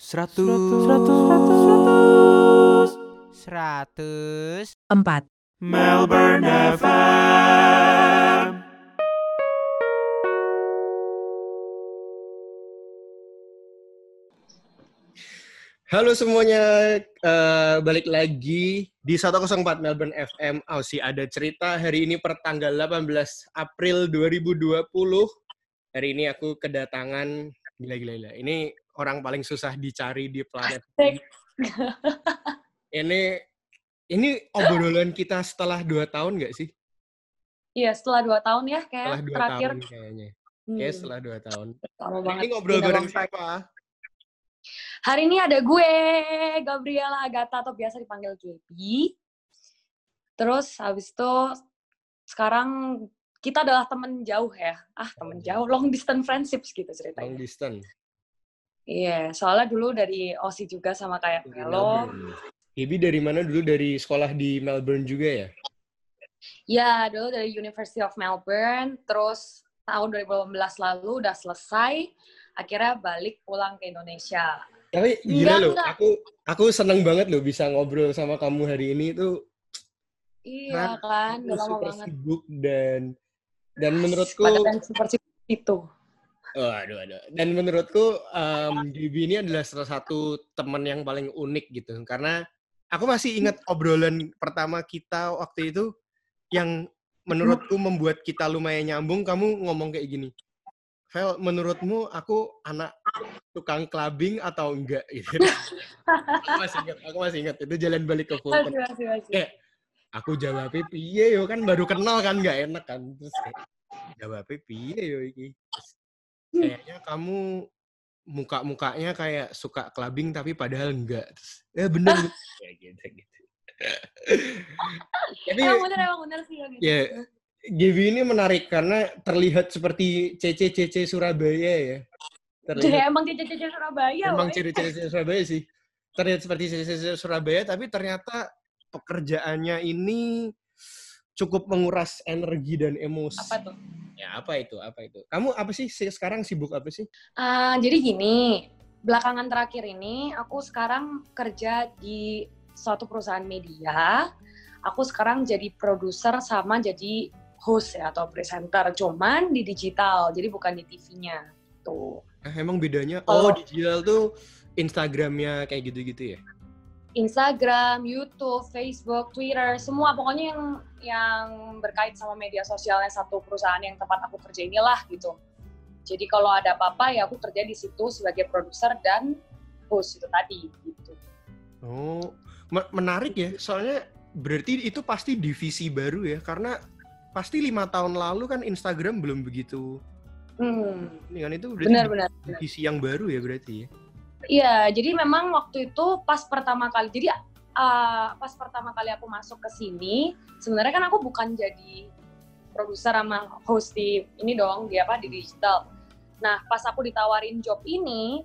Seratus. Seratus. empat, Melbourne FM. Halo semuanya, eh, balik lagi di 104 Melbourne FM Aussie ada cerita hari ini per tanggal 18 April 2020. Hari ini aku kedatangan gila-gila gila. Ini orang paling susah dicari di planet. Asik. Ini ini obrolan kita setelah dua tahun nggak sih? Iya, setelah dua tahun ya kayak Setelah dua terakhir. tahun kayaknya. Hmm, Kayak setelah dua tahun. lama banget. ini ngobrol bareng long siapa? Hari ini ada gue, Gabriela Agatha atau biasa dipanggil Gaby. Terus habis itu sekarang kita adalah temen jauh ya. Ah, temen jauh, long distance friendships gitu Long ceritanya. distance. Iya, soalnya dulu dari OSI juga sama kayak Melo. Ibi dari mana dulu? Dari sekolah di Melbourne juga ya? Ya, dulu dari University of Melbourne, terus tahun 2018 lalu udah selesai, akhirnya balik pulang ke Indonesia. Tapi gila Enggak, loh, enggak. aku aku seneng banget loh bisa ngobrol sama kamu hari ini itu Iya kan, udah lama super banget. sibuk dan dan menurutku Pada yang seperti itu. Oh, aduh aduh. Dan menurutku um, Gibi ini adalah salah satu teman yang paling unik gitu karena aku masih ingat obrolan pertama kita waktu itu yang menurutku membuat kita lumayan nyambung kamu ngomong kayak gini. Vel, menurutmu aku anak tukang clubbing atau enggak gitu. aku masih ingat, aku masih ingat itu jalan balik ke Fulton. Masih, masih, masih. kayak aku jawabnya piye yo kan baru kenal kan nggak enak kan terus kayak jawabnya piye yo iki Terus kayaknya kamu muka-mukanya kayak suka clubbing tapi padahal enggak terus ya bener bener. kayak gitu gitu tapi Emang bener, emang bener sih. Yang ya Gaby ini menarik karena terlihat seperti CC CC Surabaya ya Jadi terlihat emang cici-cici Surabaya, memang woy. ciri-ciri Surabaya sih terlihat seperti ciri-ciri Surabaya tapi ternyata pekerjaannya ini cukup menguras energi dan emosi Apa tuh? ya apa itu apa itu kamu apa sih se- sekarang sibuk apa sih Ah, jadi gini, belakangan terakhir ini aku sekarang kerja di suatu perusahaan media. Aku sekarang jadi produser sama jadi host ya atau presenter, cuman di digital, jadi bukan di TV-nya. Tuh. Nah, emang bedanya oh Kalau- digital tuh Instagramnya kayak gitu-gitu ya Instagram, YouTube, Facebook, Twitter, semua pokoknya yang yang berkait sama media sosialnya satu perusahaan yang tempat aku kerja inilah gitu. Jadi kalau ada apa-apa ya aku kerja di situ sebagai produser dan host itu tadi gitu. oh me- menarik ya soalnya berarti itu pasti divisi baru ya karena pasti lima tahun lalu kan Instagram belum begitu Hmm, ini kan itu berarti benar-benar. divisi yang baru ya berarti ya Iya, jadi memang waktu itu pas pertama kali, jadi uh, pas pertama kali aku masuk ke sini, sebenarnya kan aku bukan jadi produser sama host di ini dong, di apa di digital. Nah, pas aku ditawarin job ini,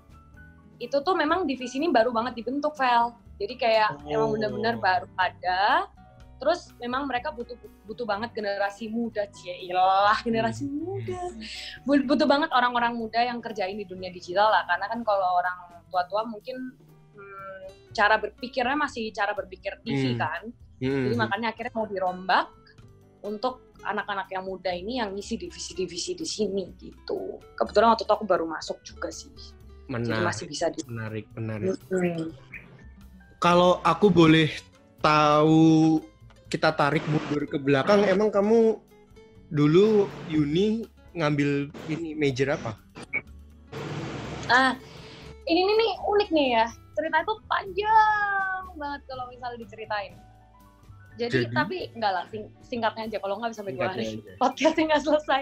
itu tuh memang divisi ini baru banget dibentuk, Vel. Jadi kayak emang Oh. benar-benar baru ada. Terus memang mereka butuh butuh banget generasi muda, cielah generasi muda. Bu- Butuh banget orang-orang muda yang kerjain di dunia digital lah, karena kan kalau orang tua-tua mungkin hmm, cara berpikirnya masih cara berpikir TV Hmm. kan. Hmm. Jadi makanya akhirnya mau dirombak untuk anak-anak yang muda ini yang ngisi divisi-divisi di sini gitu. Kebetulan waktu itu aku baru masuk juga sih. Jadi menarik masih bisa di menarik menarik Hmm. kalau aku boleh tahu kita tarik mundur ke belakang emang kamu dulu uni ngambil ini major apa Ah, ini nih, nih unik nih ya. Cerita itu panjang banget kalau misalnya diceritain. Jadi, Jadi? tapi enggak lah, sing- singkatnya aja. Kalau nggak bisa sampai dua hari. aja. Podcastnya nggak selesai.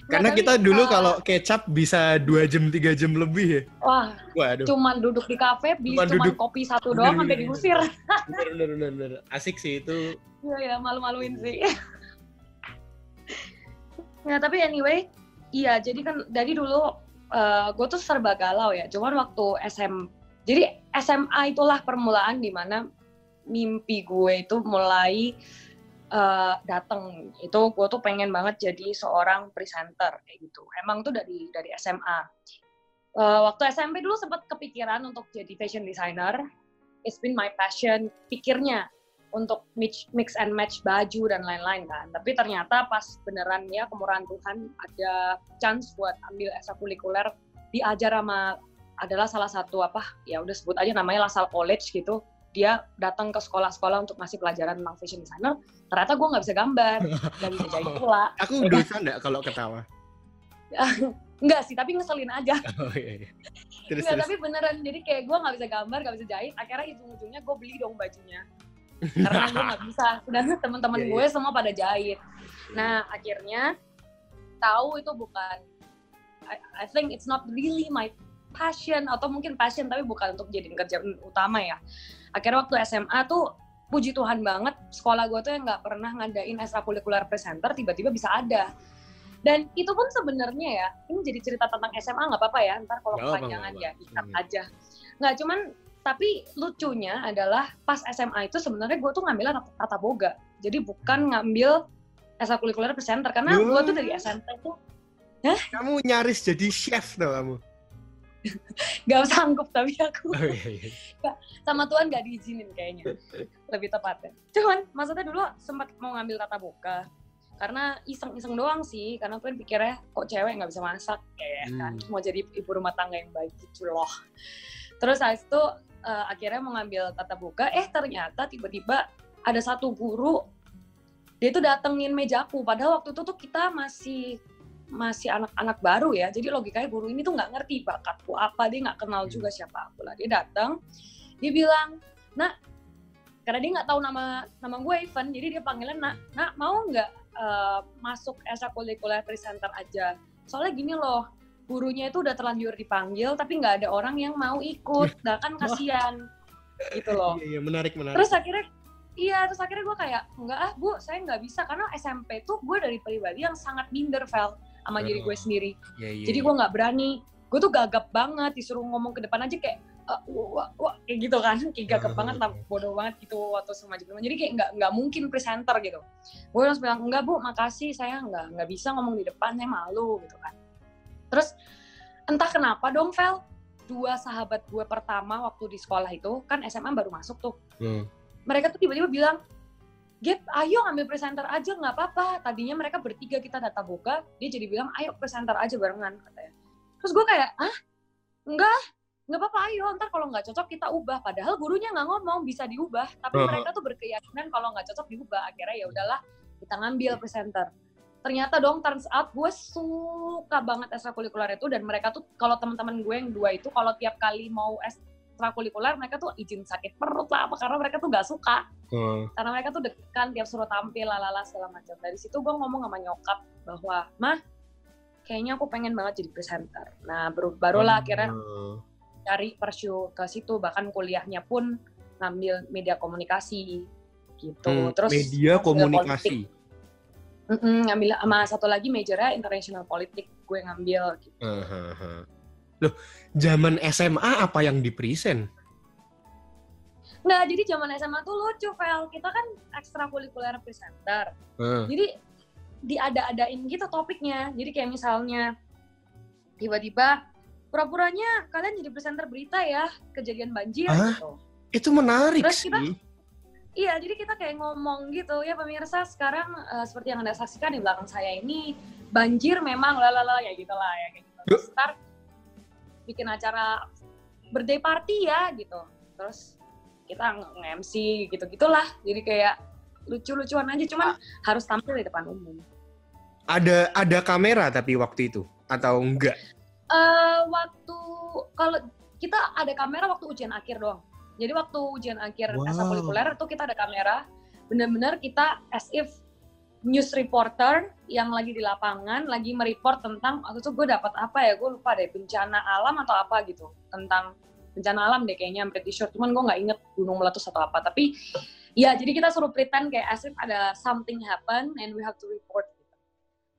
Nggak, karena tapi, kita dulu uh, kalau kecap bisa dua jam tiga jam lebih ya Wah, waduh cuman duduk di kafe, beli Cuman cuman duduk. kopi satu Bener, doang bener, sampai bener. diusir. bener, bener, bener, bener. asik sih itu Iya, ya, malu-maluin sih. ya, tapi anyway, iya, jadi kan dari dulu gue tuh serba galau ya. Cuman waktu SM, jadi SMA itulah permulaan di mana mimpi gue itu mulai eh, datang. Itu gue tuh pengen banget jadi seorang presenter kayak gitu. Emang tuh dari dari SMA. Uh, waktu SMP dulu sempat kepikiran untuk jadi fashion designer. It's been my passion, pikirnya untuk mix, mix and match baju dan lain-lain kan. Tapi ternyata pas beneran ya kemurahan Tuhan ada chance buat ambil ekstrakurikuler diajar sama adalah salah satu apa ya udah sebut aja namanya Lasal College gitu. Dia datang ke sekolah-sekolah untuk ngasih pelajaran tentang fashion designer. Ternyata gue nggak bisa gambar, nggak bisa jahit pula. Aku dosa nggak kalau ketawa? Enggak sih, tapi ngeselin aja. Oh iya, iya. Terus, Enggak, terus. tapi beneran. Jadi kayak gue nggak bisa gambar, nggak bisa jahit. Akhirnya ujung-ujungnya gue beli dong bajunya. Karena gue nggak bisa. Sedangkan teman-teman Iya, iya. gue semua pada jahit. Nah, akhirnya tahu itu bukan. I, I think it's not really my passion atau mungkin passion tapi bukan untuk jadi kerjaan utama ya. Akhirnya waktu SMA tuh puji Tuhan banget sekolah gue tuh yang nggak pernah ngadain ekstrakurikuler presenter tiba-tiba bisa ada. Dan itu pun sebenarnya ya, ini jadi cerita tentang SMA nggak apa-apa ya, ntar kalau kepanjangan ya ikat Hmm. aja. Nggak cuman, tapi lucunya adalah pas SMA itu sebenarnya gue tuh ngambil anak tata boga. Jadi bukan ngambil ekstrakurikuler presenter, karena gue tuh dari SMP tuh Kamu nyaris jadi chef tuh kamu. nggak sanggup tapi aku. Oh iya, iya. sama Tuhan nggak diizinin kayaknya. Lebih tepatnya. Cuman maksudnya dulu sempat mau ngambil tata boga. Karena iseng-iseng doang sih. Karena Tuhan pikirnya kok cewek nggak bisa masak? Kayak kan Hmm. mau jadi ibu rumah tangga yang baik gitu loh. Terus habis itu eh, akhirnya mau ngambil tata boga eh ternyata tiba-tiba ada satu guru dia tuh datengin mejaku padahal waktu itu tuh kita masih masih anak-anak baru ya. Jadi logikanya guru ini tuh nggak ngerti bakatku apa dia nggak kenal juga siapa aku lah. Dia datang dia bilang nak karena dia nggak tahu nama nama gue Ivan jadi dia panggilnya nak nak mau nggak eh, masuk ekstrakurikuler presenter aja? Soalnya gini loh gurunya itu udah terlanjur dipanggil tapi nggak ada orang yang mau ikut. Nah kan kasihan. Gitu loh. Iya, iya, menarik, menarik. terus akhirnya iya terus akhirnya gue kayak enggak ah bu saya nggak bisa karena SMP tuh gue dari pribadi yang sangat minder Vel sama diri gue Oh. sendiri. Iya, iya, jadi iya. gue nggak berani. Gue tuh gagap banget disuruh ngomong ke depan aja kayak "Eh, wah, wah, wah," kayak gitu kan. Kayak gagap banget lah bodoh banget gitu atau semacam itu jadi kayak nggak nggak mungkin presenter gitu. Gue harus bilang enggak bu makasih saya nggak nggak bisa ngomong di depan saya malu gitu kan terus entah kenapa dong Vel dua sahabat gue pertama waktu di sekolah itu kan SMA baru masuk tuh Hmm. mereka tuh tiba-tiba bilang Gap, ayo ambil presenter aja nggak apa-apa. Tadinya mereka bertiga kita data boga, dia jadi bilang ayo presenter aja barengan katanya. Terus gue kayak, ah enggak, nggak apa-apa ayo. Ntar kalau nggak cocok kita ubah. Padahal gurunya nggak ngomong bisa diubah, tapi mereka tuh berkeyakinan kalau nggak cocok diubah. Akhirnya ya udahlah kita ngambil presenter. Ternyata dong turns out gue suka banget ekstrakurikuler itu dan mereka tuh kalau teman-teman gue yang dua itu kalau tiap kali mau ekstrakurikuler mereka tuh izin sakit perut lah apa karena mereka tuh nggak suka. Oh. karena mereka tuh dekan tiap suruh tampil lalala segala macam. Dari situ gue ngomong sama nyokap bahwa mah kayaknya aku pengen banget jadi presenter. Nah baru barulah akhirnya Oh. cari pursue ke situ. Bahkan kuliahnya pun ngambil media komunikasi gitu. Hmm, terus media ngambil komunikasi. Mm-mm, ngambil sama satu lagi majornya international politik gue ngambil gitu. Hahaha. Loh, zaman SMA apa yang di present? Nggak, jadi zaman SMA tuh lucu, Vel. Kita kan ekstrakurikuler presenter. Heeh. Jadi diada-adain gitu topiknya. Jadi kayak misalnya tiba-tiba pura-puranya kalian jadi presenter berita ya kejadian banjir Hah? gitu. Itu menarik Terus sih. kita- Iya, jadi kita kayak ngomong gitu ya pemirsa sekarang eh, seperti yang anda saksikan di belakang saya ini banjir memang lalala ya gitu lah ya kayak gitu. Terus ntar bikin acara birthday party ya gitu. Terus kita nge-MC gitu-gitulah. Jadi kayak lucu-lucuan aja cuman harus tampil di depan umum. Ada ada kamera tapi waktu itu atau enggak? eh waktu kalau kita ada kamera waktu ujian akhir doang. Jadi waktu ujian akhir Wow. ekstrakurikuler itu kita ada kamera, benar-benar kita as if news reporter yang lagi di lapangan, lagi mereport tentang waktu itu gue dapat apa ya, gue lupa deh bencana alam atau apa gitu tentang bencana alam deh kayaknya, I'm pretty sure. Cuman gue nggak inget gunung meletus atau apa. Tapi ya jadi kita suruh pretend kayak as if ada something happen and we have to report. Gitu.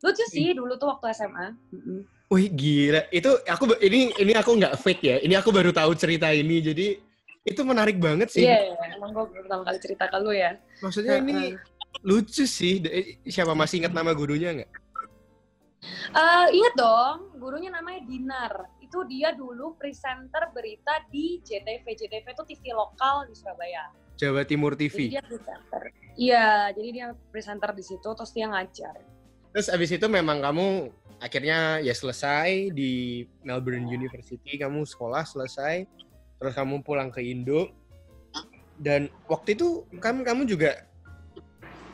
Lucu sih dulu tuh waktu SMA. Wih gila, itu aku ini ini aku nggak fake ya. Ini aku baru tahu cerita ini. Jadi itu menarik banget sih. Iya, iya, emang gue pertama kali cerita ke lu ya. Maksudnya ini lucu sih. De- Siapa masih ingat nama gurunya nggak? Eh ingat dong, gurunya namanya Dinar. itu dia dulu presenter berita di JTV. JTV itu TV lokal di Surabaya. Jawa Timur Jadi TV. dia presenter. Iya, jadi dia presenter di situ terus dia ngajar. Terus abis itu memang kamu akhirnya ya selesai di Melbourne University, kamu sekolah selesai, terus kamu pulang ke Indo. Dan waktu itu kamu kamu juga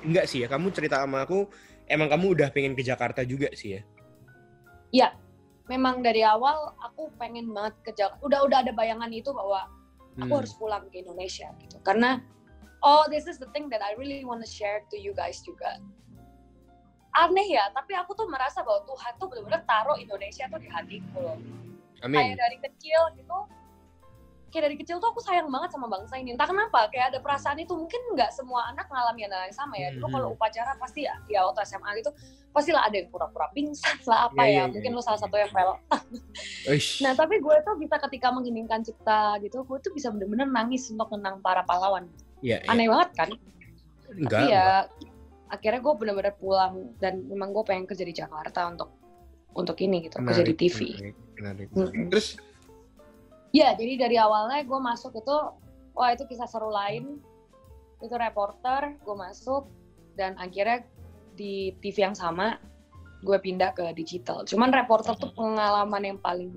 enggak sih ya, kamu cerita sama aku emang kamu udah pengen ke Jakarta juga sih ya. Memang dari awal aku pengen banget ke Jakarta. Udah udah ada bayangan itu bahwa aku Hmm. harus pulang ke Indonesia gitu. Karena oh this is the thing that I really want to share to you guys juga. Aneh ya, tapi aku tuh merasa bahwa Tuhan tuh benar-benar taruh Indonesia tuh di hatiku loh. Amin. Kayak dari kecil gitu, kayak dari kecil tuh aku sayang banget sama bangsa ini. Entah kenapa, kayak ada perasaan itu. Mungkin nggak semua anak ngalamin hal yang sama ya. Dulu Mhm. kalau upacara pasti ya, ya waktu SMA gitu, pastilah ada yang pura-pura pingsan lah apa Iya, ya. iya, Mungkin iya. lu salah satu yang fail. Nah tapi gue tuh bisa ketika mengheningkan cipta gitu, gue tuh bisa bener-bener nangis untuk menang para pahlawan. Iya, iya. Aneh banget kan? Enggak. Tapi ya akhirnya gue bener-bener pulang dan memang gue pengen kerja di Jakarta untuk untuk ini gitu, kerja di Menarik, TV. menarik, menarik. Mm-mm. Terus Ya jadi dari awalnya gue masuk itu, wah itu kisah seru lain. Itu reporter, gue masuk dan akhirnya di TV yang sama gue pindah ke digital. Cuman reporter tuh pengalaman yang paling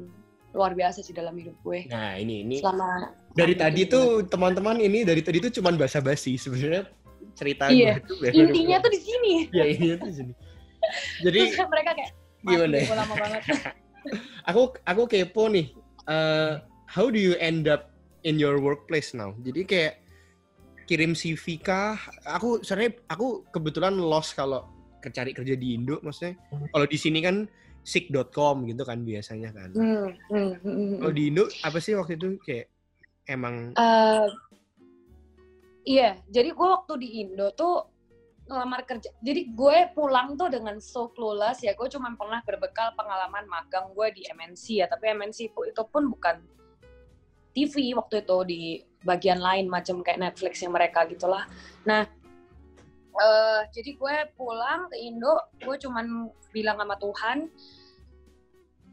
luar biasa sih dalam hidup gue. nah ini ini Selama dari tadi itu. tuh teman-teman ini dari tadi tuh cuman basa-basi sebenarnya cerita Iya. gue tuh intinya tuh di sini. ya ini tuh sini jadi Terus mereka kayak gimana ya? "Mati, gue lama banget. aku aku kepo nih eh, how do you end up in your workplace now jadi kayak kirim CV kah aku sebenarnya aku kebetulan lost kalau cari kerja di Indo maksudnya kalau di sini kan sick.com gitu kan biasanya kan hmm, hmm. kalau di Indo apa sih waktu itu kayak emang Eh, iya, jadi gue waktu di Indo tuh ngelamar kerja. Jadi gue pulang tuh dengan so clueless ya. Gue cuma pernah berbekal pengalaman magang gue di MNC ya. Tapi MNC itu pun bukan TV waktu itu di bagian lain macam kayak Netflix yang mereka gitulah. Nah, eh jadi gue pulang ke Indo, gue cuman bilang sama Tuhan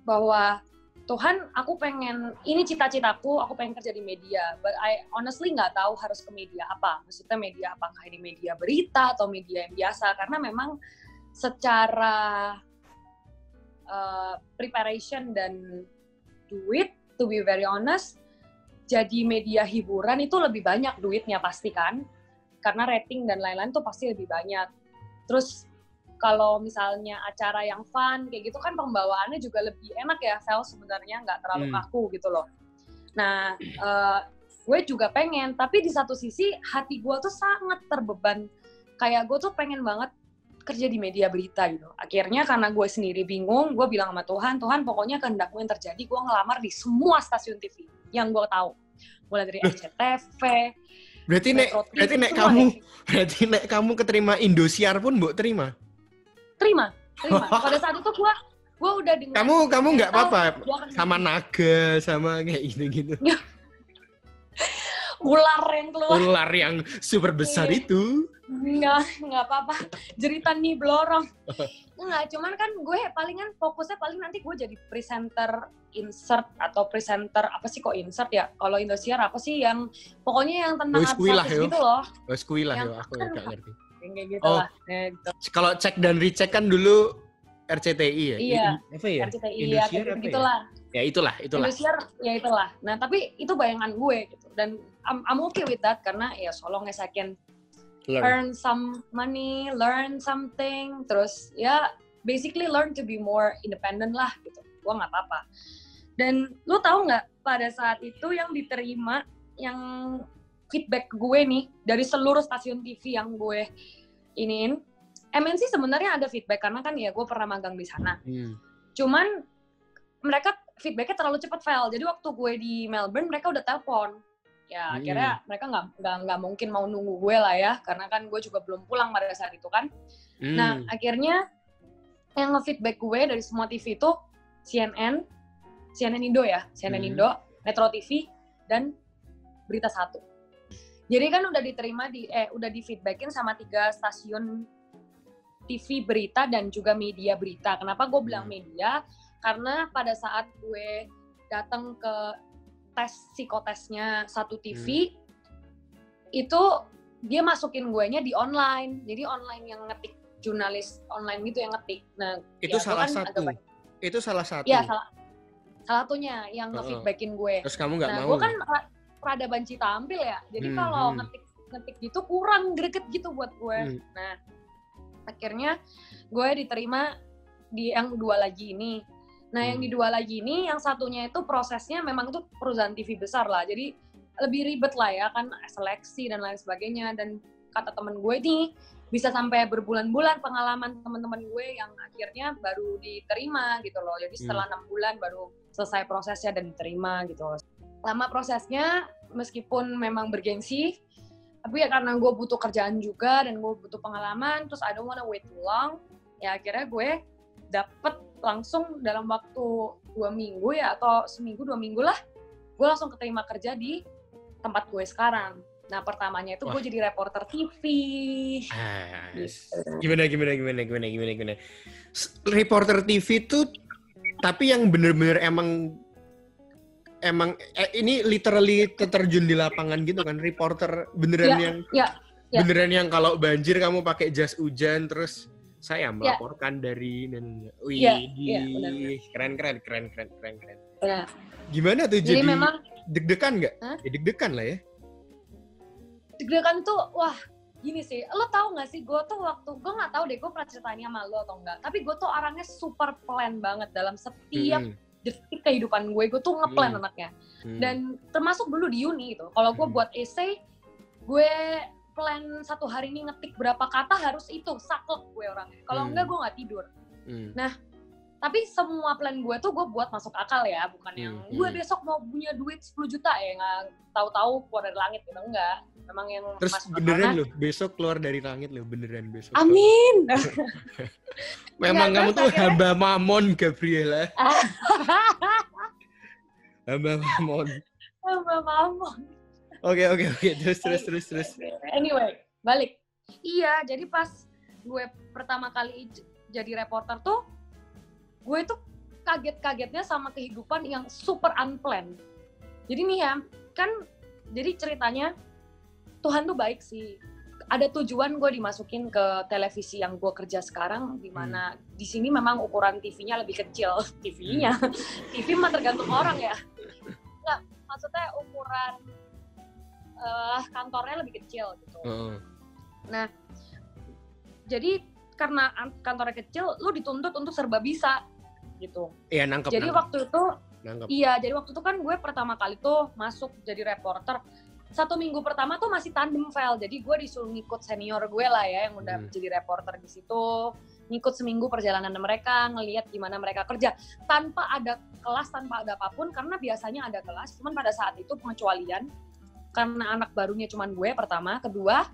bahwa Tuhan, aku pengen ini cita-citaku, aku pengen kerja di media. But I honestly nggak tahu harus ke media apa. Maksudnya media apakah ini media berita atau media yang biasa? Karena memang secara uh, preparation dan duit, to be very honest, jadi media hiburan itu lebih banyak duitnya pasti kan? Karena rating dan lain-lain tuh pasti lebih banyak. Terus kalau misalnya acara yang fun kayak gitu kan pembawaannya juga lebih enak ya Vel sebenarnya nggak terlalu Hmm. kaku gitu loh. Nah, eh, gue juga pengen, tapi di satu sisi hati gue tuh sangat terbeban. Kayak gue tuh pengen banget kerja di media berita gitu. Akhirnya karena gue sendiri bingung, gue bilang sama Tuhan, Tuhan pokoknya kehendakmu yang terjadi, gue ngelamar di semua stasiun TV yang gue tahu. Mulai dari SCTV, berarti nek berarti nek kamu deh. berarti nek kamu keterima Indosiar pun mbok terima terima, terima. Pada saat itu gue gue udah dengar kamu kamu nggak apa-apa sama naga sama kayak gitu-gitu ular yang keluar ular yang super besar Iya. itu Enggak, enggak apa-apa. Jeritan nih blorong. Enggak, cuman kan gue palingan fokusnya paling nanti gue jadi presenter insert atau presenter apa sih kok insert ya? Kalau Indosiar apa sih yang pokoknya yang tentang lah, artis gitu loh. Wes kui lah Yang yo, aku kan- nggak ngerti kayak gitu Oh. lah. Ya, gitu. kalau cek dan recheck kan dulu RCTI ya Iya. Apa ya RCTI ya, Indosiar kayak apa ya? gitulah. Ya itulah itulah Indosiar ya itulah. Nah, tapi itu bayangan gue gitu. Dan I'm, I'm okay with that karena ya so long as I can Learn. earn some money, learn something, terus ya basically learn to be more independent lah gitu. Gua nggak apa-apa. Dan lu tahu nggak pada saat itu yang diterima yang feedback ke gue nih dari seluruh stasiun TV yang gue iniin, MNC sebenarnya ada feedback karena kan ya gue pernah magang di sana. Hmm. Cuman mereka feedbacknya terlalu cepat fail. Jadi waktu gue di Melbourne mereka udah telepon. Ya Hmm. akhirnya mereka nggak nggak mungkin mau nunggu gue lah ya, karena kan gue juga belum pulang pada saat itu kan. Nah Hmm. akhirnya yang nge-feedback gue dari semua TV itu CNN, CNN Indo ya, CNN Hmm. Indo, Metro TV dan Berita Satu. Jadi kan udah diterima di eh udah di feedbackin sama tiga stasiun TV berita dan juga media berita. Kenapa gue bilang Hmm. media? Karena pada saat gue datang ke tes psikotesnya satu TV itu dia masukin gue nya di online jadi online yang ngetik jurnalis online gitu yang ngetik nah Itu ya, salah kan satu. Itu salah satu. ya salah salah satunya yang Heeh. nge-feedbackin gue Terus kamu nggak nah mau. gue kan ra- rada banci tampil ya jadi Hmm, kalau hmm. ngetik ngetik gitu kurang greget gitu buat gue Hmm. nah akhirnya gue diterima di yang dua lagi ini nah yang Hmm. di dua lagi ini yang satunya itu prosesnya memang itu perusahaan TV besar lah. Jadi lebih ribet lah ya kan seleksi dan lain sebagainya. Dan kata temen gue nih bisa sampai berbulan-bulan pengalaman teman-teman gue yang akhirnya baru diterima gitu loh. Jadi setelah enam bulan baru selesai prosesnya dan diterima gitu lama prosesnya meskipun memang bergengsi tapi ya karena gue butuh kerjaan juga dan gue butuh pengalaman terus I don't wanna wait too long ya akhirnya gue dapet langsung dalam waktu dua minggu ya atau seminggu dua minggu lah gue langsung keterima kerja di tempat gue sekarang. Nah pertamanya itu gue jadi reporter TV Ah, Gitu. gimana gimana gimana gimana gimana gimana? Reporter TV tuh tapi yang bener-bener emang emang eh, ini literally terjun di lapangan gitu kan? Reporter beneran Ya, yang ya, ya. beneran yang kalau banjir kamu pakai jas hujan terus saya Ya. melaporkan dari dan wih Ya, ya, benar, keren keren keren keren keren keren Nah, gimana tuh jadi jadi, memang deg-degan nggak Hah? ya, deg-degan lah ya deg-degan tuh wah gini sih lo tau gak sih gue tuh waktu gue nggak tahu deh gue pernah ceritain sama lo atau enggak tapi gue tuh orangnya super plan banget dalam setiap Mm-mm. detik kehidupan gue gue tuh ngeplan Hmm. anaknya Hmm. dan termasuk dulu di uni gitu kalau gue Hmm. buat essay gue plan satu hari ini ngetik berapa kata harus itu saklek gue orangnya kalau Hmm. enggak gue nggak tidur Hmm. tapi semua plan gue tuh gue buat masuk akal ya bukan yang Hmm, gue hmm. besok mau punya duit 10 juta ya nggak tahu-tahu keluar dari langit gitu enggak memang yang Terus masuk beneran loh, besok keluar dari langit loh, beneran besok. amin Memang kamu tuh akhirnya- hamba mamon, Gabriela. Hamba mamon. Mbak Mamo. Oke, oke, oke. Terus, terus, terus, terus. Anyway, balik. Iya, jadi pas gue pertama kali jadi reporter tuh, gue tuh kaget-kagetnya sama kehidupan yang super unplanned. Jadi nih ya, kan jadi ceritanya Tuhan tuh baik sih. Ada tujuan gue dimasukin ke televisi yang gue kerja sekarang, di mana di sini memang ukuran TV-nya lebih kecil. TV-nya, TV mah tergantung orang ya. Nggak, maksudnya ukuran eh, kantornya lebih kecil gitu. Heeh. Jadi karena an- kantornya kecil, lu dituntut untuk serba bisa gitu. Iya, nangkep. jadi nangkep, waktu itu, nangkep. iya, jadi waktu itu kan gue pertama kali tuh masuk jadi reporter. Satu minggu pertama tuh masih tandem file, jadi gue disuruh ngikut senior gue lah ya yang udah Hmm. jadi reporter di situ, ngikut seminggu perjalanan mereka, ngelihat gimana mereka kerja tanpa ada kelas, tanpa ada apa pun, karena biasanya ada kelas, cuman pada saat itu pengecualian karena anak barunya cuman gue pertama, kedua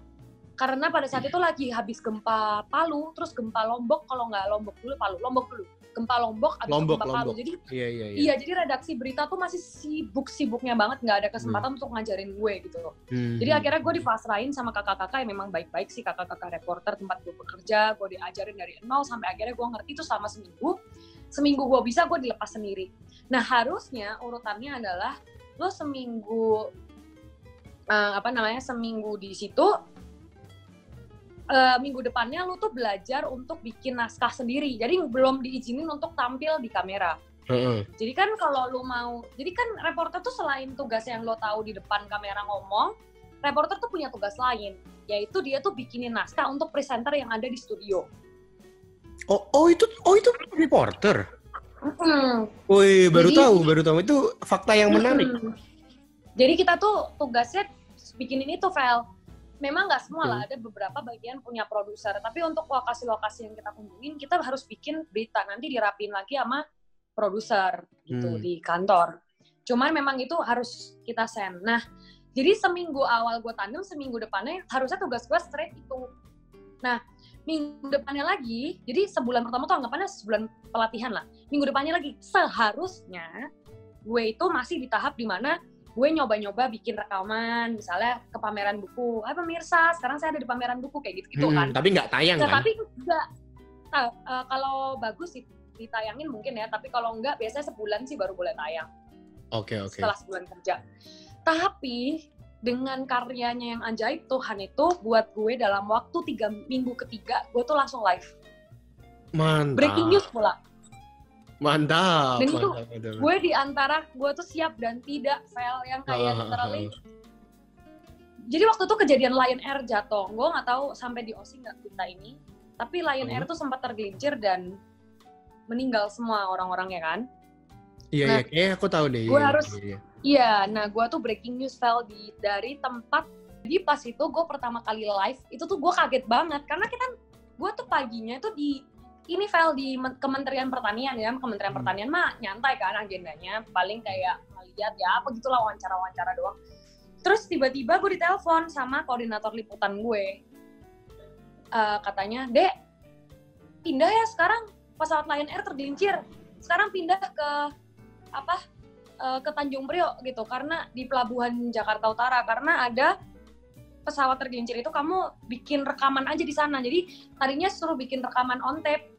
karena pada saat itu lagi habis gempa Palu, terus gempa Lombok, kalau nggak Lombok dulu Palu, Lombok dulu, gempa Lombok, itu Lombok, gempa Palu, Lombok. jadi Iya, iya, iya. Iya, jadi redaksi berita tuh masih sibuk-sibuknya banget, nggak ada kesempatan untuk ngajarin gue gitu loh. Hmm. Jadi akhirnya gue dipasrahin sama kakak-kakak yang memang baik-baik sih, kakak-kakak reporter tempat gue bekerja, gue diajarin dari nol sampai akhirnya gue ngerti itu selama seminggu. Seminggu gue bisa, gue dilepas sendiri. Nah harusnya urutannya adalah lo seminggu eh, apa namanya seminggu di situ, eh, minggu depannya lo tuh belajar untuk bikin naskah sendiri. Jadi belum diizinin untuk tampil di kamera. Heeh. Jadi kan kalau lu mau, jadi kan reporter tuh selain tugas yang lo tahu di depan kamera ngomong, reporter tuh punya tugas lain, yaitu dia tuh bikinin naskah untuk presenter yang ada di studio. Oh, oh itu, oh itu reporter. Mm-mm. Woi, baru Jadi- tahu, baru tahu. Itu fakta yang menarik. Mm-mm. Jadi kita tuh tugasnya bikinin itu file. Memang nggak semua lah, ada beberapa bagian punya produser. Tapi untuk lokasi-lokasi yang kita kunjungin, kita harus bikin berita. Nanti dirapin lagi sama produser gitu Hmm. di kantor. Cuman memang itu harus kita send. Nah, jadi seminggu awal gue tandem, seminggu depannya harusnya tugas gue straight itu. Nah, minggu depannya lagi, jadi sebulan pertama tuh anggapannya sebulan pelatihan lah. Minggu depannya lagi, seharusnya gue itu masih di tahap di mana gue nyoba-nyoba bikin rekaman, misalnya ke pameran buku. Ah pemirsa, sekarang saya ada di pameran buku kayak gitu-gitu Hmm, kan. Tapi nggak tayang Nah, kan? tapi enggak. Nah, eh, kalau bagus sih ditayangin mungkin ya, tapi kalau enggak biasanya sebulan sih baru boleh tayang. Oke, oke. setelah sebulan kerja. Tapi dengan karyanya yang ajaib Tuhan itu buat gue dalam waktu tiga minggu ketiga gue tuh langsung live Mantap. breaking news pula Mantap. Dan itu mantap, mantap. gue di antara gue tuh siap dan tidak fail yang kayak ah, literally ah. jadi waktu itu kejadian Lion Air jatuh gue nggak tahu sampai di Aussie nggak kita ini tapi Lion Hmm. Air tuh sempat tergelincir dan meninggal semua orang-orangnya kan Iya, Nah, iya. Kayaknya aku tahu deh. gue iya, harus- iya, iya. Iya, nah gue tuh breaking news file di dari tempat. Jadi pas itu gue pertama kali live, itu tuh gue kaget banget karena kita, gue tuh paginya tuh di ini file di Men- Kementerian Pertanian ya, Kementerian Hmm. Pertanian mah nyantai kan agendanya, paling kayak ngeliat ya apa gitulah wawancara-wawancara doang. Terus tiba-tiba gue ditelepon sama koordinator liputan gue, Eh, katanya, dek pindah ya sekarang pesawat Lion Air tergelincir, sekarang pindah ke apa eh, ke Tanjung Priok gitu karena di pelabuhan Jakarta Utara karena ada pesawat tergelincir itu kamu bikin rekaman aja di sana jadi tadinya suruh bikin rekaman on tape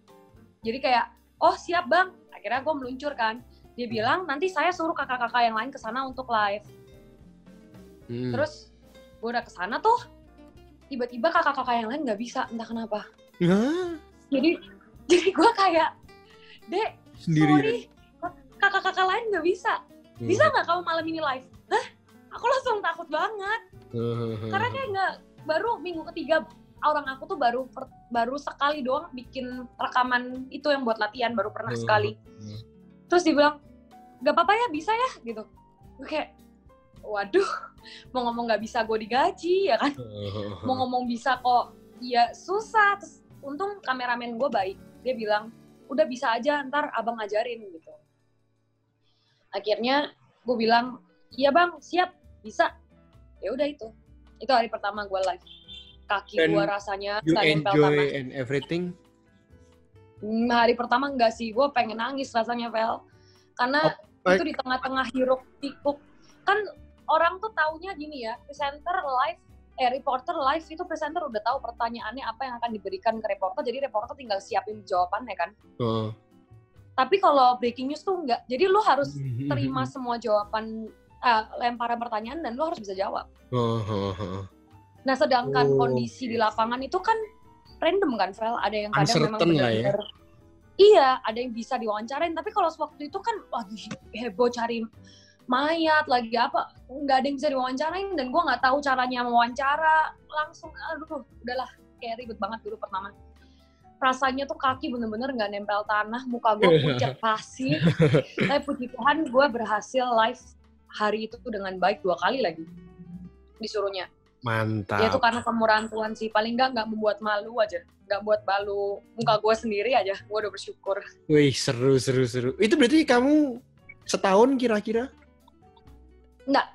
jadi kayak oh siap bang akhirnya gue meluncur kan dia bilang nanti saya suruh kakak-kakak yang lain ke sana untuk live Hmm. terus gue udah ke sana tuh tiba-tiba kakak-kakak yang lain nggak bisa entah kenapa jadi jadi gue kayak dek sendiri. sorry kakak-kakak lain nggak bisa Hmm. bisa nggak kamu malam ini live? Hah? Aku langsung takut banget. Karena kayak nggak, baru minggu ketiga orang aku tuh baru per- baru sekali doang bikin rekaman itu yang buat latihan, baru pernah Hmm. sekali. Hmm. Terus dibilang, nggak apa-apa ya, bisa ya, gitu. Gue kayak, waduh, mau ngomong nggak bisa gue digaji, ya kan? Mau ngomong bisa kok, ya susah. Terus untung kameramen gue baik, dia bilang, udah bisa aja, ntar abang ajarin, gitu. Akhirnya gue bilang, iya bang, siap, bisa. Ya udah itu. Itu hari pertama gue live. Kaki gue rasanya You enjoy tanah. and everything. Hmm, hari pertama enggak sih, gue pengen nangis rasanya, Vel. Karena Oh, itu di tengah-tengah hiruk pikuk. Kan orang tuh taunya gini ya, presenter live, eh reporter live itu presenter udah tahu pertanyaannya apa yang akan diberikan ke reporter, jadi reporter tinggal siapin jawabannya kan. Oh. Tapi kalau breaking news tuh enggak, jadi lu harus terima semua jawaban, eh, lemparan pertanyaan dan lu harus bisa jawab. Oh, oh, oh. Nah, sedangkan Oh, kondisi di lapangan itu kan random kan, Vel. Ada yang kadang memang Uncertain ya. benar-benar Iya, ada yang bisa diwawancarain. Tapi kalau waktu itu kan lagi heboh cari mayat, lagi apa, nggak ada yang bisa diwawancarain. Dan gue nggak tahu caranya mewawancara. Langsung, aduh, udahlah. Kayak ribet banget dulu pertama. Rasanya tuh kaki bener-bener nggak nempel tanah, muka gue pucat pasir. Tapi puji Tuhan gue berhasil live hari itu dengan baik dua kali lagi disuruhnya. Mantap. Ya itu karena kemurahan Tuhan sih. Paling nggak nggak membuat malu aja. Nggak buat malu muka gue sendiri aja. Gue udah bersyukur. Wih, seru, seru, seru. Itu berarti kamu setahun kira-kira? Nggak.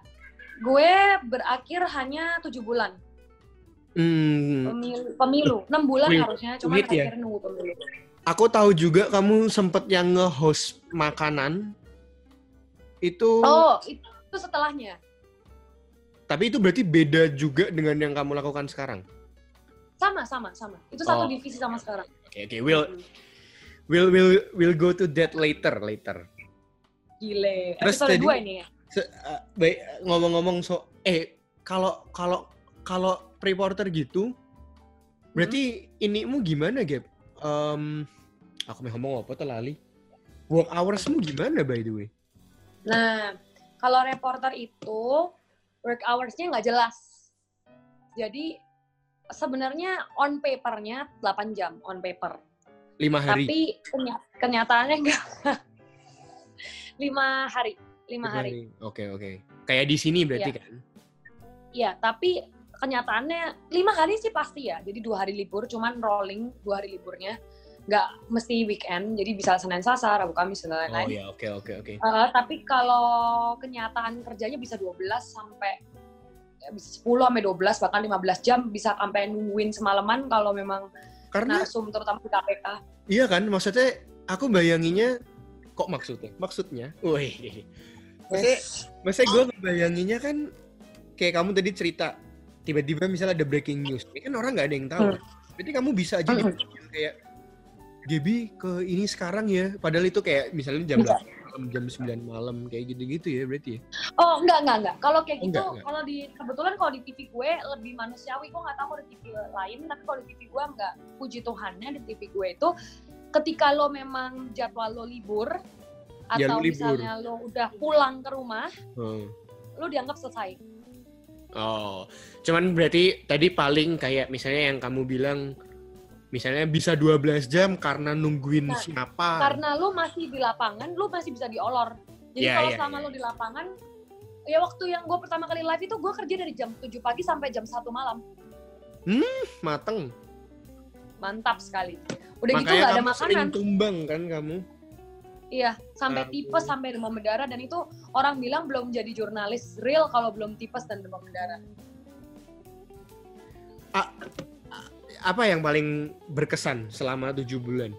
Gue berakhir hanya tujuh bulan. Hmm, Pemilu. pemilu. 6 bulan Wih, harusnya. Cuma ya. nunggu pemilu. aku tahu juga kamu sempet yang nge-host makanan. Itu, Oh, itu setelahnya. Tapi itu berarti beda juga dengan yang kamu lakukan sekarang. Sama, sama, sama. Itu satu Oh. divisi sama sekarang. Oke, oke. We'll, we'll, we'll, we'll go to that later, later. Gile. Terus Episode tadi- dua ini ya. Se- uh, baik ngomong-ngomong so eh kalau kalau kalau reporter gitu berarti inimu gimana Gap? Em, aku mau ngomong apa tuh lali? Work hoursmu gimana by the way? Nah, kalau reporter itu work hours-nya nggak jelas. Jadi sebenarnya on paper-nya 8 jam on paper. Lima hari. Tapi kenya- kenyataannya enggak. lima hari, lima Lima hari. Oke oke. Kayak di sini berarti kan? Iya, tapi kenyataannya lima hari sih pasti ya. Jadi dua hari libur, cuman rolling dua hari liburnya. Nggak mesti weekend, jadi bisa Senin Selasa, Rabu Kamis, dan Oh lain-lain. ya oke oke oke. Eh, tapi kalau kenyataan kerjanya bisa 12 sampai ya bisa 10 sampai 12 bahkan 15 jam bisa sampai nungguin semalaman kalau memang Karena narsum terutama di KPK. iya kan maksudnya aku bayanginnya kok maksudnya? Maksudnya? Wih. Maksudnya, maksudnya gue ngebayanginnya kan kayak kamu tadi cerita tiba-tiba misalnya ada breaking news. Ini kan orang nggak ada yang tahu. Hmm. Berarti kamu bisa aja Hmm. kayak Gaby ke ini sekarang ya. Padahal itu kayak misalnya jam Bisa. 8 malam malam jam 9 malam kayak gitu-gitu ya berarti ya? Oh enggak enggak enggak. Kalau kayak gitu, Enggak, enggak. kalau di kebetulan kalau di TV gue lebih manusiawi. Gue nggak tahu kalau di TV lain, tapi kalau di TV gue enggak. Puji Tuhannya di TV gue itu ketika lo memang jadwal lo libur Ya, atau lo libur. misalnya lo udah pulang ke rumah, Hmm. lo dianggap selesai. Oh, cuman berarti tadi paling kayak misalnya yang kamu bilang misalnya bisa 12 jam karena nungguin Nah, siapa. Karena lo masih di lapangan, lo masih bisa diolor. Jadi Iya, kalau iya, selama iya. lo di lapangan, ya waktu yang gue pertama kali live itu gue kerja dari jam 7 pagi sampai jam 1 malam. mateng. Mantap sekali. Udah gitu Makanya nggak ada kamu sering makanan. tumbang kan kamu. Iya, sampai Ampun. tipes sampai demam berdarah dan itu orang bilang belum jadi jurnalis real kalau belum tipes dan demam berdarah. Apa yang paling berkesan selama tujuh bulan?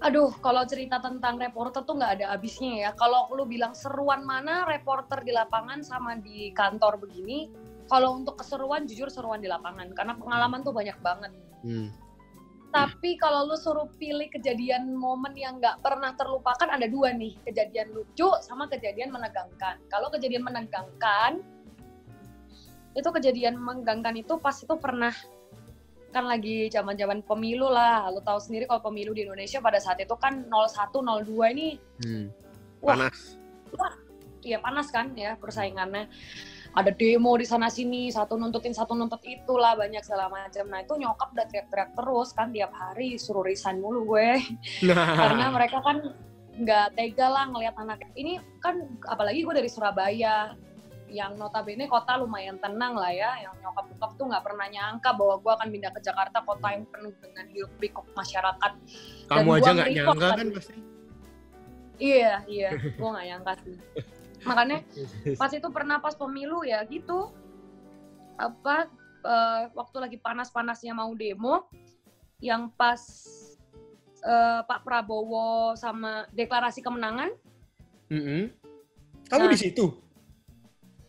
Aduh, kalau cerita tentang reporter tuh nggak ada habisnya ya. Kalau lu bilang seruan mana reporter di lapangan sama di kantor begini, kalau untuk keseruan jujur seruan di lapangan karena pengalaman tuh banyak banget. Hmm. Tapi kalau lu suruh pilih kejadian momen yang nggak pernah terlupakan ada dua nih, kejadian lucu sama kejadian menegangkan. Kalau kejadian menegangkan, itu kejadian menegangkan itu pas itu pernah kan lagi zaman-zaman pemilu lah. Lu tahu sendiri kalau pemilu di Indonesia pada saat itu kan 01 02 ini Hmm. Wah. Panas. ya panas kan ya persaingannya. Ada demo di sana sini, satu nuntutin satu nuntut itulah banyak segala macam. Nah itu nyokap udah teriak-teriak terus kan tiap hari suruh resign mulu gue Nah, karena mereka kan nggak tega lah ngelihat anak ini kan apalagi gue dari Surabaya yang notabene kota lumayan tenang lah ya yang nyokap bokap tuh nggak pernah nyangka bahwa gue akan pindah ke Jakarta kota yang penuh dengan hiruk pikuk masyarakat kamu gua aja nggak nyangka kan tadi. pasti. iya iya gue nggak nyangka sih makanya pas itu pernah pas pemilu ya gitu apa eh, waktu lagi panas-panasnya mau demo yang pas eh, Pak Prabowo sama deklarasi kemenangan Mm-mm. Kamu Nah. di situ?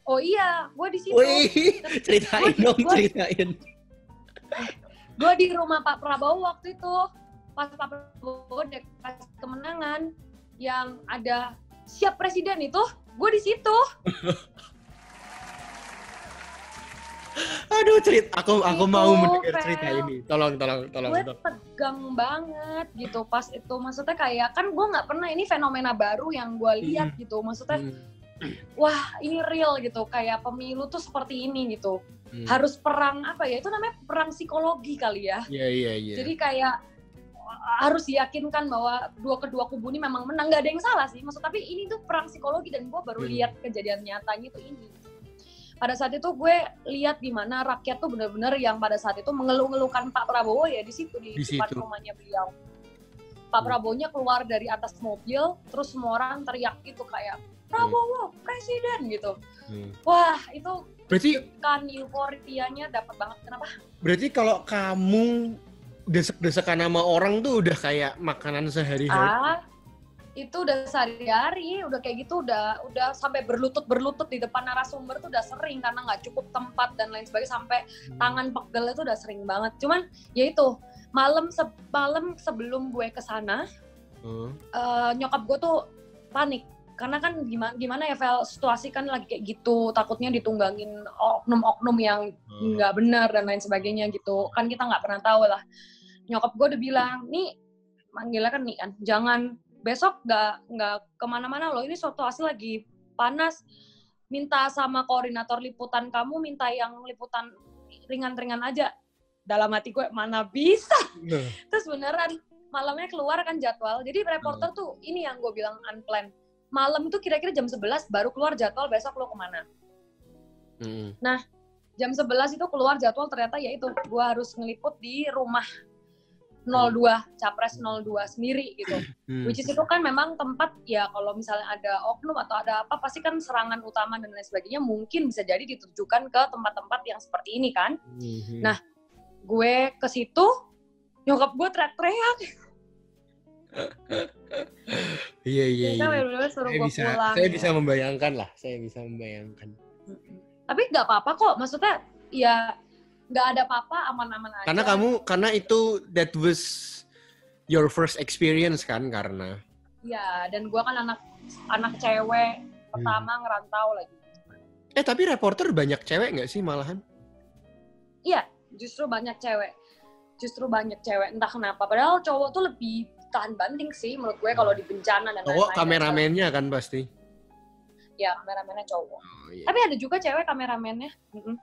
Oh iya gue di situ Wih, ceritain Gua- dong, gua- ceritain. gue di rumah Pak Prabowo waktu itu pas Pak Prabowo deklarasi kemenangan yang ada siap presiden itu gue di situ Aduh, cerita. Aku aku Itu, mau mendengar cerita ini. Tolong, tolong, tolong. gue tegang banget gitu pas itu maksudnya kayak kan gue nggak pernah ini fenomena baru yang gue lihat gitu maksudnya Hmm, wah ini real gitu kayak pemilu tuh seperti ini gitu hmm. harus perang apa ya itu namanya perang psikologi kali ya Iya, iya, iya. jadi kayak harus diyakinkan bahwa dua kedua kubu ini memang menang nggak ada yang salah sih maksud tapi ini tuh perang psikologi dan gue baru Hmm. lihat kejadian nyatanya tuh ini pada saat itu gue lihat di mana rakyat tuh bener-bener yang pada saat itu mengeluh-ngeluhkan Pak Prabowo ya di situ di, Di depan situ. rumahnya beliau. Pak Hmm. Prabowo-nya keluar dari atas mobil, terus semua orang teriak gitu kayak Prabowo presiden gitu. Hmm. Wah itu Berarti kan euforianya dapat banget. Kenapa? berarti kalau kamu desek-desekan nama orang tuh udah kayak makanan sehari-hari. Ah, itu udah sehari-hari, udah kayak gitu, udah udah sampai berlutut-berlutut di depan narasumber tuh udah sering karena nggak cukup tempat dan lain sebagainya sampai Hmm. tangan pegel itu udah sering banget. Cuman ya itu malam se malam sebelum gue ke sana Hmm. eh, nyokap gue tuh panik karena kan gimana gimana ya Vel situasi kan lagi kayak gitu takutnya ditunggangin oknum-oknum yang Hmm. nggak benar dan lain sebagainya gitu. Kan kita nggak pernah tahu lah. Nyokap gue udah bilang nih manggilnya kan nih kan jangan besok nggak nggak ke mana-mana loh. Ini situasi lagi panas. Minta sama koordinator liputan kamu minta yang liputan ringan-ringan aja. Dalam hati gue mana bisa? Nah, terus beneran malamnya keluar kan jadwal. Jadi reporter tuh ini yang gue bilang unplanned malam itu kira-kira jam 11 baru keluar jadwal besok lo ke mana hmm. jam 11 itu keluar jadwal ternyata ya itu gue harus ngeliput di rumah 02 capres 02 sendiri gitu Hmm. which is itu kan memang tempat ya kalau misalnya ada oknum atau ada apa pasti kan serangan utama dan lain sebagainya mungkin bisa jadi ditujukan ke tempat-tempat yang seperti ini kan Hmm. Nah, gue ke situ nyokap gue teriak-teriak Iya, iya, Kita iya. suruh Saya bisa, pulang saya ya. bisa membayangkan lah. Saya bisa membayangkan. tapi nggak apa-apa kok maksudnya ya nggak ada apa-apa aman-aman aja Karena kamu, karena itu that was your first experience kan, karena. Iya, dan gue kan anak anak cewek pertama ngerantau lagi. Eh tapi reporter banyak cewek nggak sih malahan? Iya, justru banyak cewek. Justru banyak cewek, entah kenapa. Padahal cowok tuh lebih tahan banting sih menurut gue kalau di bencana dan Cowok lain-lain. kameramennya kan pasti. Ya, kameramennya cowok. Oh, iya. Tapi ada juga cewek kameramennya. Oh.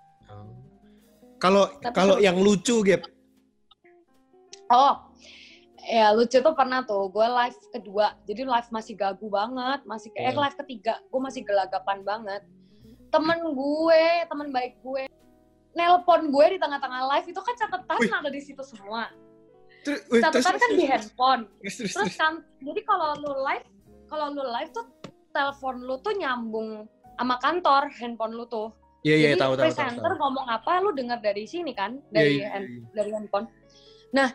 Kalau Tapi kalau yang lucu Gap. Oh, ya lucu tuh pernah tuh, gue live kedua, jadi live masih gagu banget, masih kayak eh, Hmm. live ketiga, gue masih gelagapan banget. Temen gue, temen baik gue, nelpon gue di tengah-tengah live itu kan catatan Wih. ada di situ semua. Terus, Catatan terus, kan di handphone. terus, terus, Terus kan, jadi kalau lu live, kalau lu live tuh telepon lu tuh nyambung sama kantor handphone lu tuh. Iya iya Jadi tahu tahu tahu. presenter tahu. ngomong apa lu dengar dari sini kan, Iya, dari iya, hand- iya. dari handphone. Nah,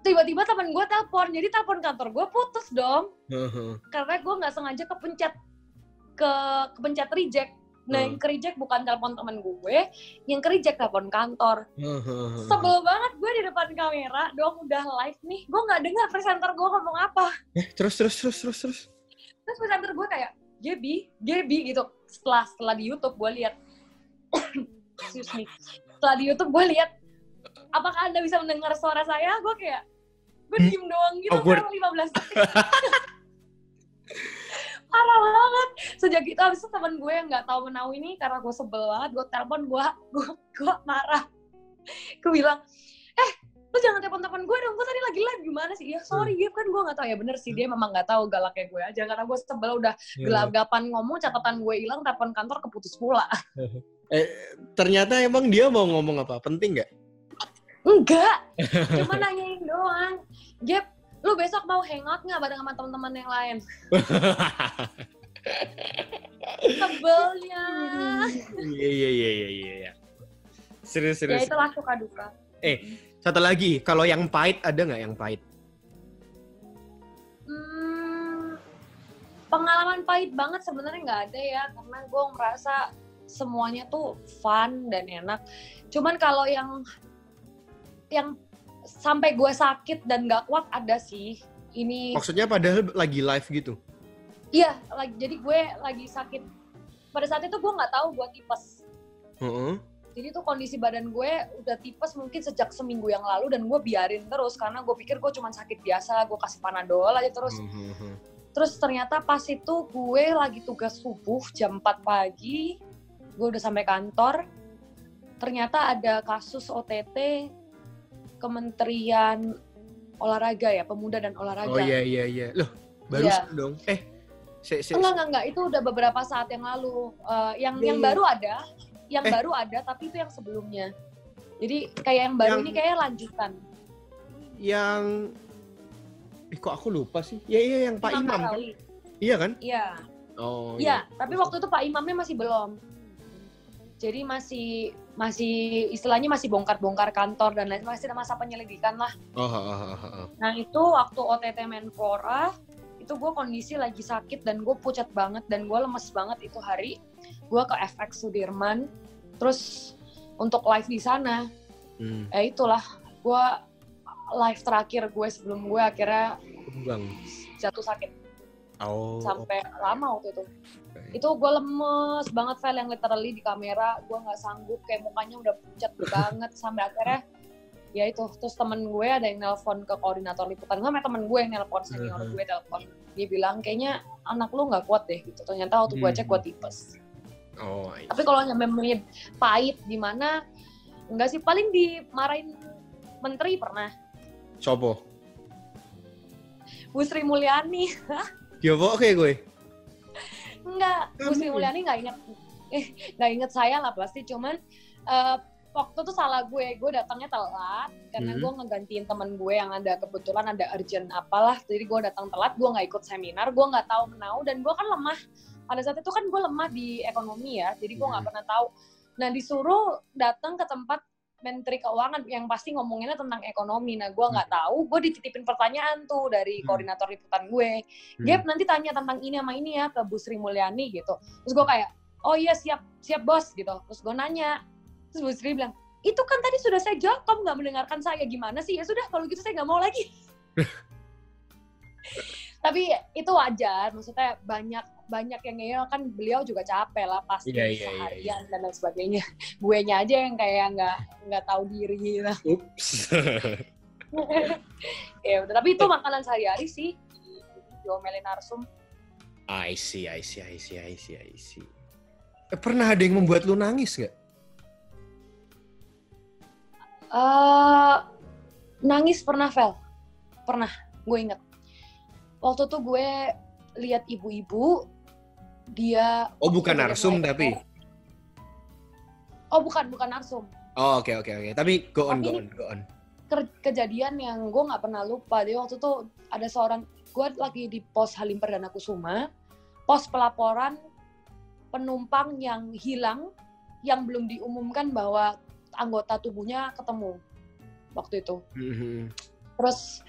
tiba-tiba temen gue telepon, jadi telepon kantor gue putus dong, Heeh. karena gue nggak sengaja kepencet ke kepencet reject. Nah, Hmm. yang ke reject bukan telepon temen gue, yang ke reject telepon kantor. Heeh. Sebel banget gue di depan kamera, dong udah live nih, gue nggak dengar presenter gue ngomong apa. Eh, terus terus terus terus terus. Terus presenter gue kayak, Gaby, Gaby gitu. Setelah setelah di YouTube gue lihat, excuse me, setelah di YouTube gue lihat, apakah anda bisa mendengar suara saya? Gue kayak, gue Hmm. diem doang gitu Awkward. selama 15 detik. Parah banget. Sejak itu abis itu temen gue yang nggak tahu menau ini karena gue sebel banget, gue telepon gue, gue, gue marah. Gue bilang, eh lu jangan telepon-telepon gue dong, gue tadi lagi live gimana sih? Ya sorry, Gap kan gue nggak tahu ya bener sih dia memang nggak tahu galaknya gue aja karena gue sebel udah gelagapan ngomong catatan gue hilang telepon kantor keputus pula Eh, ternyata emang dia mau ngomong apa? Penting nggak? enggak cuma nanyain doang Gap lu besok mau hangout nggak bareng sama teman-teman yang lain sebelnya Iya iya iya iya iya. Serius ya serius. itulah suka duka Satu lagi, kalau yang pahit ada nggak yang pahit? Hmm, pengalaman pahit banget sebenarnya nggak ada ya karena gue merasa semuanya tuh fun dan enak cuman kalau yang yang sampai gue sakit dan gak kuat ada sih ini Maksudnya padahal lagi live gitu. Iya, lagi jadi gue lagi sakit. Pada saat itu gue nggak tahu gue tipes. Heeh. Jadi tuh kondisi badan gue udah tipes mungkin sejak seminggu yang lalu dan gue biarin terus karena gue pikir gue cuma sakit biasa, gue kasih panadol aja terus. Heeh. Terus ternyata pas itu gue lagi tugas subuh jam 4 pagi, gue udah sampai kantor. Ternyata ada kasus OTT Kementerian Olahraga ya, Pemuda dan Olahraga. Oh iya iya iya. Loh, baru Iya. dong. Eh, se, se, Enggak, enggak, enggak. Itu udah beberapa saat yang lalu. Eh, yang Iya, yang iya. baru ada, yang Eh. baru ada, tapi itu yang sebelumnya. Jadi kayak yang baru Yang- ini kayak lanjutan. yang eh kok aku lupa sih? Iya iya yang Pak Imam Imam kan? Iya kan? Iya, Oh iya. Tapi waktu itu Pak Imamnya masih belum. Jadi masih masih istilahnya masih bongkar-bongkar kantor dan lain masih ada masa penyelidikan lah. Oh, oh, oh, oh. Nah itu waktu OTT Menpora itu gue kondisi lagi sakit dan gue pucat banget dan gue lemes banget itu hari. Gue ke FX Sudirman, terus untuk live di sana Hmm, ya itulah gue live terakhir gue sebelum gue akhirnya Bang. jatuh sakit Oh. sampai lama waktu itu. Oke. itu gue lemes banget file yang literally di kamera. Gue nggak sanggup kayak mukanya udah pucat banget. Sampai akhirnya ya itu terus temen gue ada yang nelpon ke koordinator liputan. Gue sama temen gue yang nelpon senior Mhm. gue telepon. Dia bilang kayaknya anak lu nggak kuat deh gitu. Ternyata waktu gue cek gue Mhm. tipes. Oh, tapi kalau nyampe menit pahit gimana enggak sih. Paling dimarahin menteri pernah. Sopo? Bu Sri Mulyani Dia oke gue. enggak Bu Sri? Mulyani nggak inget eh nggak inget saya lah pasti cuman eh, waktu itu salah gue gue datangnya telat karena Hmm. gue ngegantiin temen gue yang ada kebetulan ada urgent apalah jadi gue datang telat gue nggak ikut seminar gue nggak tahu menau dan gue kan lemah pada saat itu kan gue lemah di ekonomi ya jadi gue nggak Hmm. pernah tahu nah disuruh datang ke tempat menteri keuangan yang pasti ngomonginnya tentang ekonomi nah gue nggak tahu gue dititipin pertanyaan tuh dari Hmm. koordinator liputan gue Hmm. Gap nanti tanya tentang ini sama ini ya ke Bu Sri Mulyani gitu. Terus gue kayak, oh iya siap, siap bos gitu. Terus gue nanya, terus Bu Sri bilang, itu kan tadi sudah saya jawab, kamu nggak mendengarkan saya gimana sih? Ya sudah, kalau gitu saya nggak mau lagi. tapi itu wajar maksudnya banyak banyak yang ngeyel kan beliau juga capek lah pasti Iya, iya, iya, seharian dan lain sebagainya. Gue nya aja yang kayak nggak nggak tahu diri gitu. Ups. ya udah tapi itu makanan sehari-hari sih. Diomelin narsum. I see, I see, I see, I see, I see. Eh, pernah ada yang membuat lu nangis nggak? eh nangis pernah Vel. Pernah gue inget waktu tuh gue lihat ibu-ibu dia Oh bukan narsum tapi. oh bukan bukan narsum Oh oke oke oke. Tapi go on Tapi go on go on. Ke- kejadian yang gue nggak pernah lupa dia waktu tuh ada seorang gue lagi di pos Halim Perdana Kusuma pos pelaporan penumpang yang hilang yang belum diumumkan bahwa anggota tubuhnya ketemu waktu itu Mhm. terus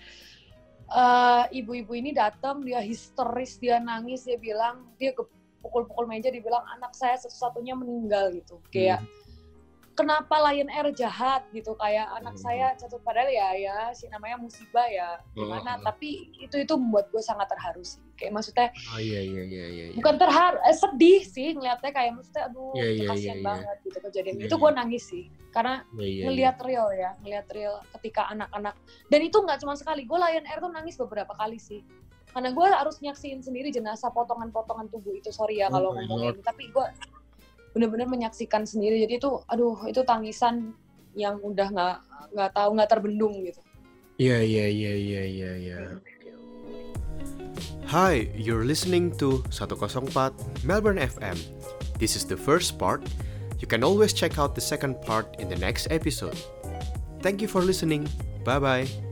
eh, ibu-ibu ini datang dia histeris dia nangis dia bilang dia pukul-pukul meja dia bilang anak saya satu-satunya meninggal gitu. Kayak kenapa Lion Air jahat gitu kayak anak Hmm. saya jatuh padahal ya ya si namanya musibah ya gimana Hmm. tapi itu itu membuat gue sangat terharu sih kayak maksudnya Oh iya iya iya iya. iya. bukan terharu eh, sedih sih ngeliatnya kayak maksudnya aduh Iya, iya, kasihan iya, iya. banget gitu kejadian Iya, itu iya. gue nangis sih karena Iya, iya, iya. real ya, ngelihat real ketika anak-anak dan itu nggak cuma sekali, gue Lion Air tuh nangis beberapa kali sih, karena gue harus nyaksiin sendiri jenazah potongan-potongan tubuh itu sorry ya Oh kalau my ngomongin, tapi gue bener-bener menyaksikan sendiri, jadi itu, aduh itu tangisan yang udah nggak nggak tahu nggak terbendung gitu. Iya iya iya iya iya iya. Hi, you're listening to 104 Melbourne FM. This is the first part. You can always check out the second part in the next episode. Thank you for listening. Bye bye.